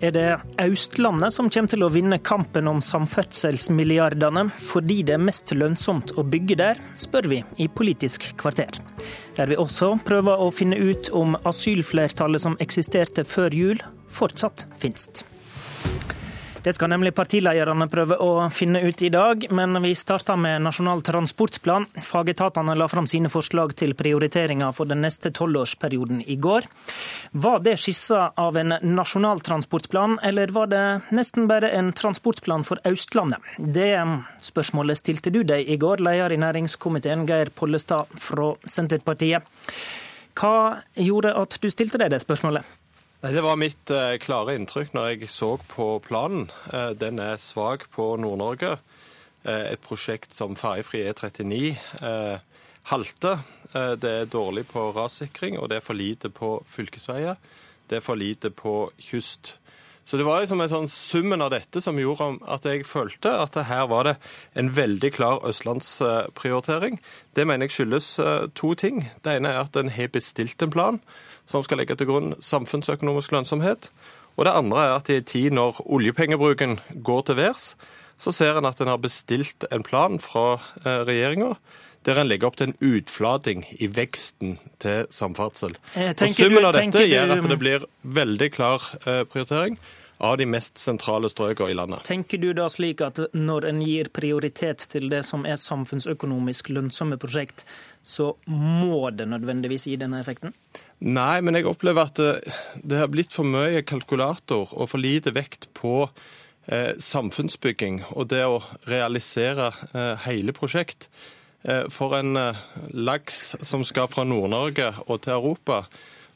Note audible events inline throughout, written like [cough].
Er det Østlandet som kommer til å vinne kampen om samferdselsmilliardene fordi det er mest lønnsomt å bygge der, spør vi i Politisk kvarter. Der vi også prøver å finne ut om asylflertallet som eksisterte før jul, fortsatt finnes. Det skal nemlig partilederne prøve å finne ut i dag, men vi starter med Nasjonal transportplan. Fagetatene la fram sine forslag til prioriteringer for den neste tolvårsperioden i går. Var det skissa av en nasjonal transportplan, eller var det nesten bare en transportplan for Østlandet? Det spørsmålet stilte du deg i går, leder i næringskomiteen Geir Pollestad fra Senterpartiet. Hva gjorde at du stilte deg det spørsmålet? Nei, Det var mitt eh, klare inntrykk når jeg så på planen. Eh, den er svak på Nord-Norge. Eh, et prosjekt som ferjefri E39 eh, halter. Eh, det er dårlig på rassikring, og det er for lite på fylkesveier. Det er for lite på kyst. Så det var liksom en sånn summen av dette som gjorde at jeg følte at her var det en veldig klar østlandsprioritering. Det mener jeg skyldes eh, to ting. Det ene er at en har bestilt en plan som skal legge til grunn samfunnsøkonomisk lønnsomhet. Og det andre er at i en tid når oljepengebruken går til værs, så ser en at en har bestilt en plan fra eh, regjeringa der en legger opp til en utflating i veksten til samferdsel. Eh, Og Summen av dette gjør at det blir veldig klar eh, prioritering av de mest sentrale strøkene i landet. Tenker du da slik at når en gir prioritet til det som er samfunnsøkonomisk lønnsomme prosjekt, så må det nødvendigvis gi denne effekten? Nei, men jeg opplever at det, det har blitt for mye kalkulator og for lite vekt på eh, samfunnsbygging og det å realisere eh, hele prosjekt. Eh, for en eh, laks som skal fra Nord-Norge og til Europa,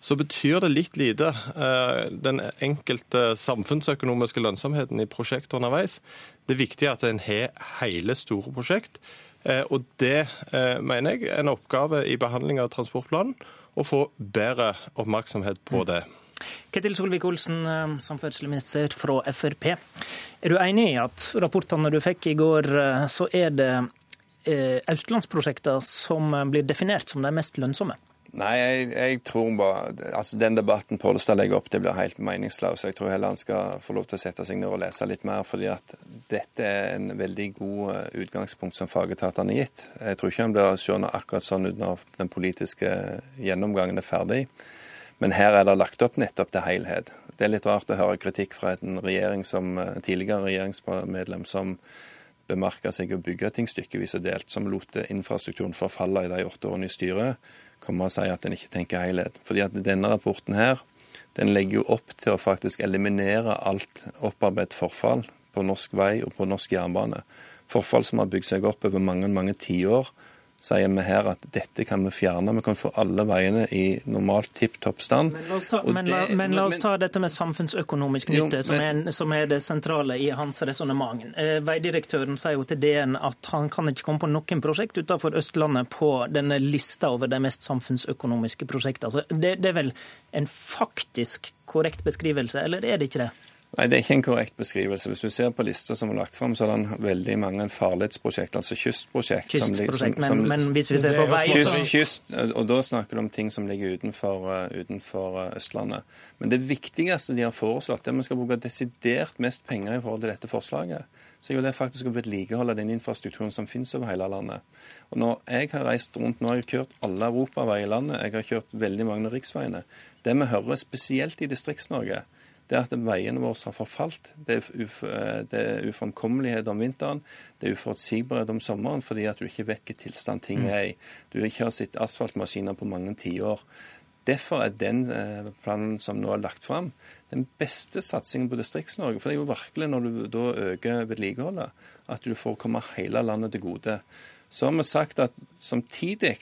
så betyr det litt lite eh, den enkelte samfunnsøkonomiske lønnsomheten i prosjektet underveis. Det viktige er at en har hele store prosjekt. Eh, og det eh, mener jeg er en oppgave i behandling av transportplanen å få bedre oppmerksomhet på det. Ketil Solvik-Olsen, eh, samferdselsminister fra Frp. Er du enig i at rapportene du fikk i går, eh, så er det eh, østlandsprosjekter som blir definert som de mest lønnsomme? Nei, jeg, jeg tror bare altså Den debatten Pollestad legger opp det blir helt meningsløs. Jeg tror heller han skal få lov til å sette seg ned og lese litt mer. fordi at dette er en veldig god eh, utgangspunkt som fagetatene har gitt. Jeg tror ikke han blir seende akkurat sånn ut når den politiske gjennomgangen er ferdig. Men her er det lagt opp nettopp til helhet. Det er litt rart å høre kritikk fra en regjering som, tidligere regjeringsmedlem som bemerka seg å bygge ting stykkevis og delt, som lot infrastrukturen forfalle i de åtte årene i styret, komme og si at en ikke tenker helhet. Fordi at denne rapporten her, den legger jo opp til å faktisk eliminere alt opparbeidet forfall på norsk vei og på norsk jernbane. Forfall som har bygd seg opp over mange, mange tiår sier vi her at dette kan vi fjerne. Vi kan få alle veiene i normalt tipp topp stand. Men la oss ta, men la, det- men la oss ta dette med samfunnsøkonomisk Jo, nytte, som, er, som er det sentrale i hans resonnement. Eh, Veidirektøren sier jo til DN at han kan ikke komme på noen prosjekt utenfor Østlandet på denne lista over de mest samfunnsøkonomiske prosjektene. Altså, det, det er vel en faktisk korrekt beskrivelse, eller er det ikke det? Nei, det er ikke en korrekt beskrivelse. Hvis du ser på lista som er lagt fram, så er det veldig mange farledsprosjekt, altså kystprosjekt. som Kystprosjekt. som- Men, som- men hvis vi ser på vei, Kyst, så kyst, og da snakker du om ting som ligger utenfor, uh, utenfor uh, Østlandet. Men det viktigste de har foreslått, er at vi skal bruke desidert mest penger i forhold til dette forslaget. Så er jo det faktisk å vedlikeholde den infrastrukturen som finnes over hele landet. Og når jeg har reist rundt, nå har jeg kjørt alle europaveier i landet, jeg har kjørt veldig mange av riksveiene. Det vi hører spesielt i Distrikts-Norge, det er at veiene våre har forfalt. Det er, uf det er uframkommelighet om vinteren. Det er uforutsigbarhet om sommeren fordi at du ikke vet hvilken tilstand ting er i. Du ikke har sett asfaltmaskiner på mange tiår. Derfor er den eh, planen som nå er lagt fram, den beste satsingen på Distrikts-Norge. For det er jo virkelig når du da øker vedlikeholdet, at du får komme hele landet til gode. Så har vi sagt at samtidig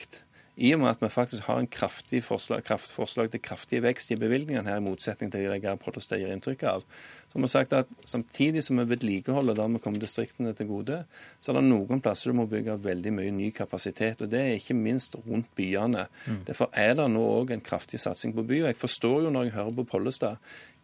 i og med at vi faktisk har en kraftig forslag, kraft, forslag til kraftig vekst i bevilgningene her, i motsetning til det Geir Pollestad gir inntrykk av, så har vi sagt at samtidig som vi vedlikeholder der vi kommer distriktene til gode, så er det noen plasser du må bygge veldig mye ny kapasitet. og Det er ikke minst rundt byene. Derfor er det nå òg en kraftig satsing på by. og Jeg forstår jo når jeg hører på Pollestad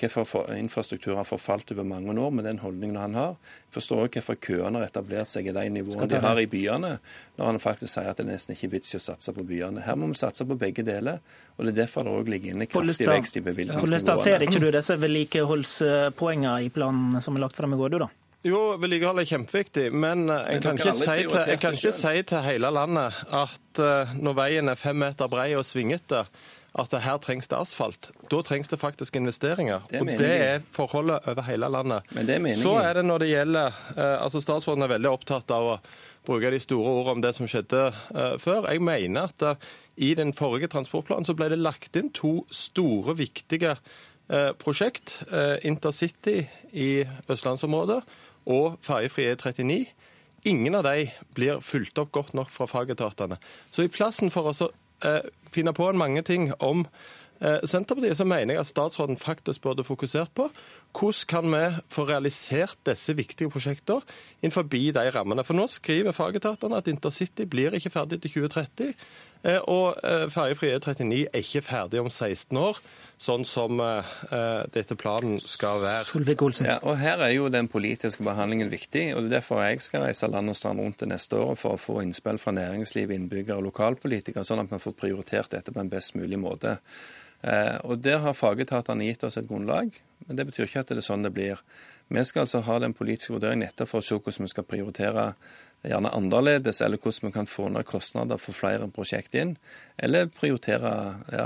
hvorfor infrastruktur har forfalt over mange år med den holdningen han har. Jeg forstår også hvorfor køene har etablert seg i de nivåene de har i byene, når han faktisk sier at det nesten ikke er vits i å satse på byene. Her må vi satse på begge deler, og det er derfor det òg ligger inne kraftig vekst i bevilgningsnivåene. Ser ikke du disse vedlikeholdspoengene i planen som er lagt fram i går, du da? Jo, vedlikehold er kjempeviktig, men en kan, ikke si, til, en kan ikke si til hele landet at når veien er fem meter brei og svingete, at her trengs det asfalt. Da trengs det faktisk investeringer. Det og det er forholdet over hele landet. Men det er Så er det når det gjelder eh, altså Statsråden er veldig opptatt av å bruke de store ordene om det som skjedde uh, før. Jeg mener at uh, i den forrige transportplanen så ble det lagt inn to store, viktige prosjekt. Intercity i østlandsområdet og ferjefri E39. Ingen av de blir fulgt opp godt nok fra fagetatene. Så i plassen for å Eh, finne på en mange ting om eh, Senterpartiet, så mener jeg at statsråden faktisk burde fokusert på hvordan kan vi få realisert disse viktige prosjektene innenfor de rammene. For nå skriver fagetatene at intercity blir ikke ferdig til 2030. Eh, og ferjefri E39 er ikke ferdig om 16 år sånn som uh, dette planen skal være. Solvik-Olsen. Ja, og Her er jo den politiske behandlingen viktig. og Det er derfor jeg skal reise land og strand rundt det neste år for å få innspill fra næringsliv, innbyggere og lokalpolitikere, sånn at vi får prioritert dette på en best mulig måte. Uh, og Der har fagetatene gitt oss et grunnlag, men det betyr ikke at det er sånn det blir. Vi skal altså ha den politiske vurderingen nettopp for å se hvordan vi skal prioritere gjerne annerledes, eller hvordan vi kan få ned kostnader for flere prosjekt inn. Eller prioritere ja,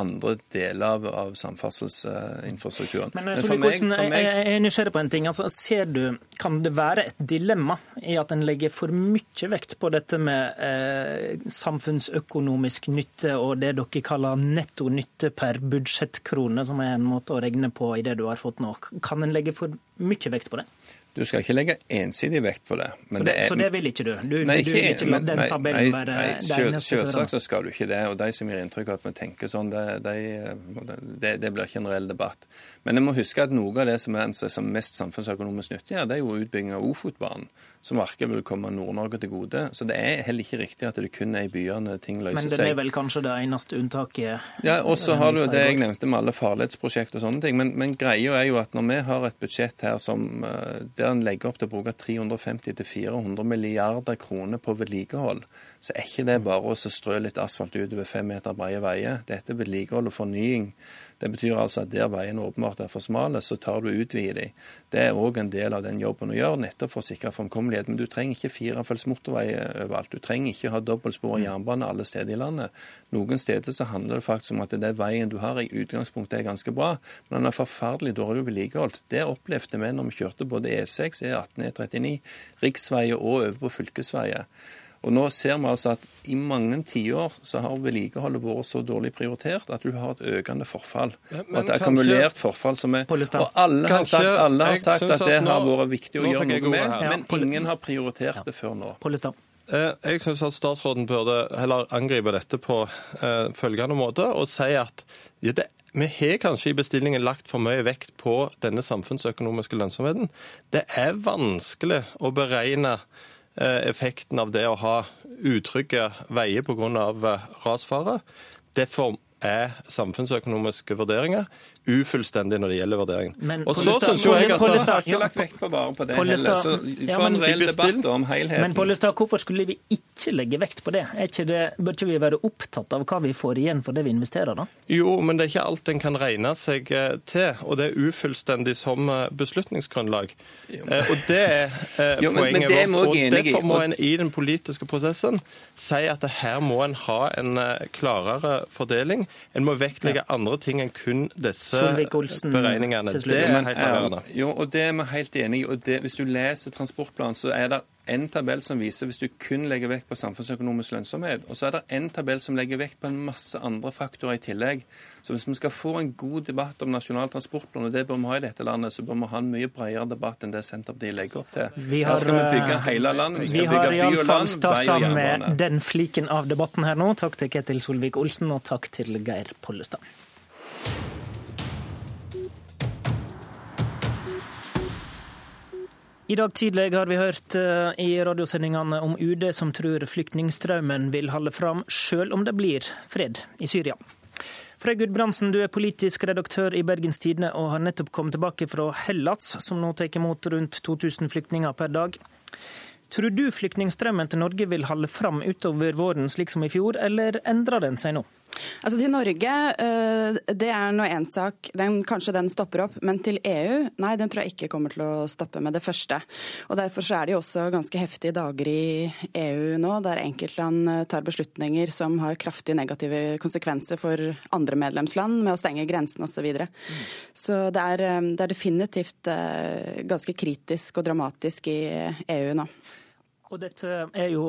andre deler av, av samferdselsinfrastrukturen. Men, Men for meg, for meg... Jeg, er nysgjerrig på en ting. Altså, ser du, Kan det være et dilemma i at en legger for mye vekt på dette med eh, samfunnsøkonomisk nytte og det dere kaller netto nytte per budsjettkrone, som er en måte å regne på i det du har fått nå? Kan en legge for mye vekt på det? Du skal ikke legge ensidig vekt på det. Så det, er, så, det, vil ikke du? Du, nei, ikke, du vil ikke la den tabellen være nei, nei, nei Selvsagt så skal du ikke det. og De som gir inntrykk av at vi tenker sånn, det, det, det, blir ikke en reell debatt. Men jeg må huske at noe av det som er som mest samfunnsøkonomisk nyttig, det er jo utbygging av Ofotbanen som verken vil komme Nord-Norge til gode. Så det er heller ikke riktig at det kun er i byene ting løser seg. Men det er vel kanskje det eneste unntaket? Ja, og så har du det jeg nevnte med alle farledsprosjekt og sånne ting. Men, men greia er jo at når vi har et budsjett her som, eh, der en legger opp til å bruke 350-400 milliarder kroner på vedlikehold, så er ikke det bare å strø litt asfalt utover fem meter brede veier. Dette er vedlikehold og fornying det betyr altså at der veiene åpenbart er for smale, så tar du og utvider de. Det er òg en del av den jobben å gjøre, nettopp for å sikre framkommelighet. Men du trenger ikke firefelts motorvei overalt. Du trenger ikke ha dobbeltspor jernbane alle steder i landet. Noen steder så handler det faktisk om at den veien du har i utgangspunktet er ganske bra, men den er forferdelig dårlig vedlikeholdt. Det opplevde vi når vi kjørte både E6, E18, E39, riksveier og over på fylkesveier. Og Nå ser vi altså at i mange tiår så har vedlikeholdet vært så dårlig prioritert at du har et økende forfall. Men, og at det er akkumulert forfall som er Og alle har sagt, alle har sagt at det har vært viktig å gjøre noe med, men ingen har prioritert det før nå. Eh, jeg syns at statsråden burde heller angripe dette på eh, følgende måte og si at ja, det vi har kanskje i bestillingen lagt for mye vekt på denne samfunnsøkonomiske lønnsomheten. Det er vanskelig å beregne Eh, effekten av det å ha utrygge veier pga. Eh, rasfare. Derfor er samfunnsøkonomiske vurderinger ufullstendig når det gjelder vurderingen. Men og så synes jo jeg at Pollestad har ikke lagt vekt på bare på det heller. Så få en reell debatt om helheten. Men Pollestad, hvorfor skulle vi ikke legge vekt på det? Ikke det? Bør ikke vi være opptatt av hva vi får igjen for det vi investerer, da? Jo, men det er ikke alt en kan regne seg eh, til. Og det er ufullstendig som eh, beslutningsgrunnlag. Eh, og det er [laughs] jo, men, poenget men vårt. Og derfor må en i den politiske prosessen si at her må en ha en klarere fordeling. En må vektlegge andre ting enn kun disse beregningene. Det er helt avgjørende. Jo, og det er vi helt enig i. og det, Hvis du leser transportplanen, så er det en tabell som viser hvis du kun legger vekt på samfunnsøkonomisk lønnsomhet. Og så er det en tabell som legger vekt på en masse andre faktorer i tillegg. Så hvis vi skal få en god debatt om Nasjonal transportplan, og det bør vi ha i dette landet, så bør vi ha en mye bredere debatt enn det Senterpartiet legger opp til. Vi har, her skal vi bygge hele landet. Vi skal vi bygge by og land, vei og jernbane. Vi har iallfall starta med den fliken av debatten her nå. Takk til Ketil Solvik-Olsen, og takk til Geir Pollestad. I dag tidlig har vi hørt eh, i radiosendingene om UD som tror flyktningstrømmen vil holde fram, sjøl om det blir fred i Syria. Frøy Gudbrandsen, du er politisk redaktør i Bergens Tidende og har nettopp kommet tilbake fra Hellas, som nå tar imot rundt 2000 flyktninger per dag. Tror du flyktningstrømmen til Norge vil holde fram utover våren slik som i fjor, eller endrer den seg nå? Altså Til Norge, eh, det er nå én sak. Den, kanskje den stopper opp. Men til EU, nei, den tror jeg ikke kommer til å stoppe med det første. Og Derfor så er det jo også ganske heftige dager i EU nå, der enkeltland eh, tar beslutninger som har kraftig negative konsekvenser for andre medlemsland, med å stenge grensene osv. Så, videre. så det er, eh, det er definitivt ganske kritisk og dramatisk i EU nå. Og dette, jo,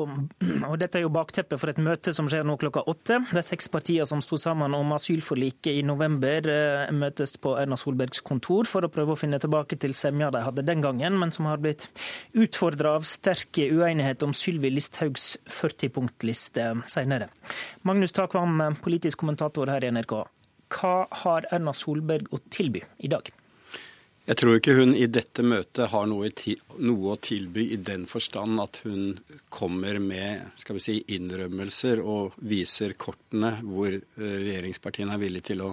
og dette, er jo, bakteppet for et møte som skjer nå klokka åtte. De seks partiene som sto sammen om asylforliket i november, eh, møtes på Erna Solbergs kontor for å prøve å finne tilbake til semja de hadde den gangen, men som har blitt utfordra av sterk uenighet om Sylvi Listhaugs 40-punktliste senere. Magnus Takvam, politisk kommentator her i NRK. Hva har Erna Solberg å tilby i dag? Jeg tror ikke hun i dette møtet har noe, noe, å tilby i den forstand at hun kommer med skal vi si, innrømmelser og viser kortene hvor eh, regjeringspartiene er villige til å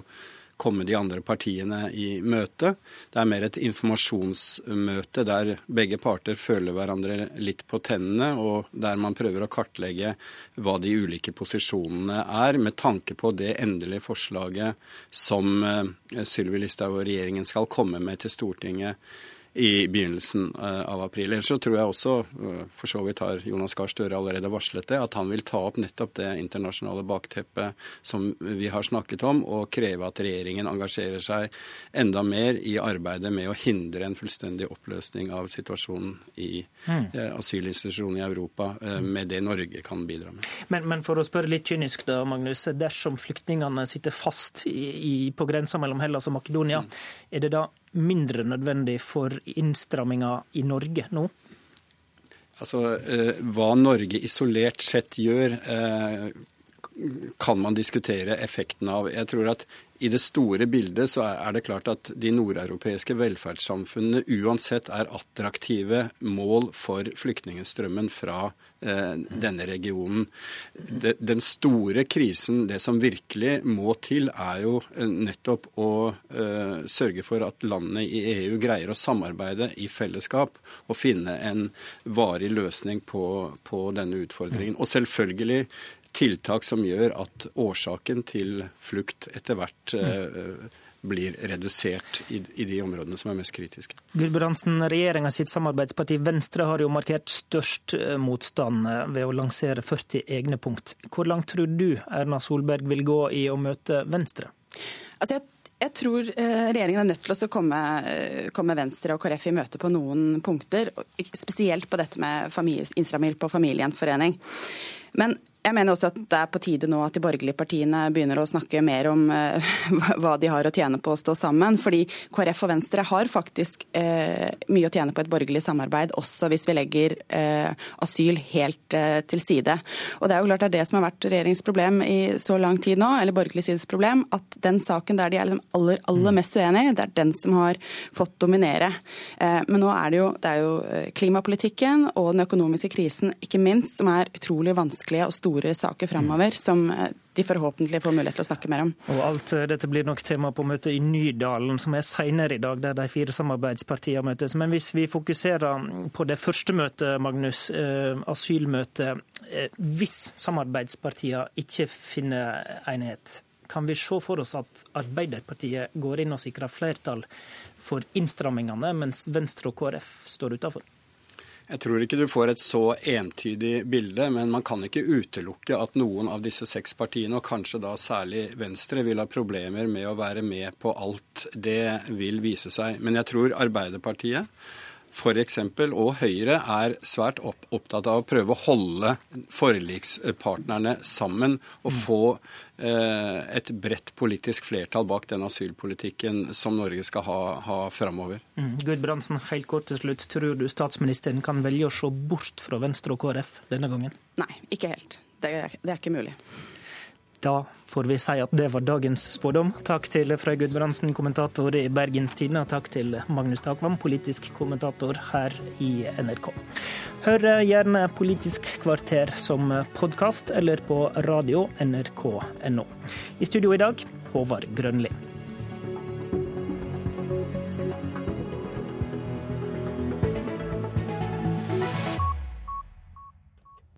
komme de andre partiene i møte. Det er mer et informasjonsmøte der begge parter føler hverandre litt på tennene, og der man prøver å kartlegge hva de ulike posisjonene er, med tanke på det endelige forslaget som eh, Sylvi Listhaug og regjeringen skal komme med til Stortinget i begynnelsen eh, av april. Ellers så tror jeg også, eh, for så vidt har Jonas Gahr Støre allerede varslet det, at han vil ta opp nettopp det internasjonale bakteppet som vi har snakket om, og kreve at regjeringen engasjerer seg enda mer i arbeidet med å hindre en fullstendig oppløsning av situasjonen i mm. asylinstitusjonen i Europa, med det Norge kan bidra med. Men, men, for å spørre litt kynisk da, Magnus. Dersom flyktningene sitter fast i, i, på grensa mellom Hellas og Makedonia, mm. er det da mindre nødvendig for innstramminga i Norge nå? Altså, eh, Hva Norge isolert sett gjør, eh, kan man diskutere effekten av. Jeg tror at i det store bildet så er det klart at de nordeuropeiske velferdssamfunnene uansett er attraktive mål for flyktningstrømmen fra eh, denne regionen. Den store krisen, det som virkelig må til, er jo eh, nettopp å eh, sørge for at landene i EU greier å samarbeide i fellesskap og finne en varig løsning på, på denne utfordringen. Og selvfølgelig tiltak som gjør at årsaken til flukt etter hvert eh, blir redusert i, i, de områdene som er mest kritiske. Gulbrandsen, regjeringa sitt samarbeidsparti Venstre har jo markert størst eh, motstand eh, ved å lansere 40 egne punkt. Hvor langt tror du Erna Solberg vil gå i å møte Venstre? Altså, jeg jeg tror regjeringen er nødt til å komme, komme, Venstre og KrF i møte på noen punkter. Spesielt på dette med innstramminger på familiegjenforening. Men jeg mener også at det er på tide nå at de borgerlige partiene begynner å snakke mer om eh, [laughs] hva de har å tjene på å stå sammen. Fordi KrF og Venstre har faktisk eh, mye å tjene på et borgerlig samarbeid, også hvis vi legger eh, asyl helt til side. Og Det er jo klart det er det som har vært regjeringens problem i så lang tid nå, eller borgerlig sides problem, at den saken der de er liksom aller, aller mest uenige, det er den som har fått dominere. Men nå er det jo, det er jo klimapolitikken og den økonomiske krisen ikke minst som er utrolig vanskelige og store store saker framover som eh, de forhåpentlig får mulighet til å snakke mer om. Og alt eh, dette blir nok tema på møtet i Nydalen, som er senere i dag, der de fire samarbeidspartiene møtes. Men hvis vi fokuserer på det første møtet, Magnus, eh, asylmøtet. Hvis samarbeidspartiene ikke finner enighet, kan vi se for oss at Arbeiderpartiet går inn og sikrer flertall for innstrammingene, mens Venstre og KrF står utenfor? Jeg tror ikke du får et så entydig bilde, men man kan ikke utelukke at noen av disse seks partiene, og kanskje da særlig Venstre, vil ha problemer med å være med på alt. Det vil vise seg. Men jeg tror Arbeiderpartiet f.eks. og Høyre er svært opptatt av å prøve å holde forlikspartnerne sammen og mm. få eh, et bredt politisk flertall bak den asylpolitikken som Norge skal ha, ha framover. Mm. Gudbrandsen, helt kort til slutt. Tror du statsministeren kan velge å se bort fra Venstre og KrF denne gangen? Nei, ikke helt. Det er, det er ikke mulig. Da får vi si at det var dagens spådom. Takk til Frøy Gudbrandsen, kommentator i Bergens Tidende, og takk til Magnus Takvam, politisk kommentator her i NRK. Hør gjerne Politisk kvarter som podkast eller på radio nrk.no. I studio i dag Håvard Grønli.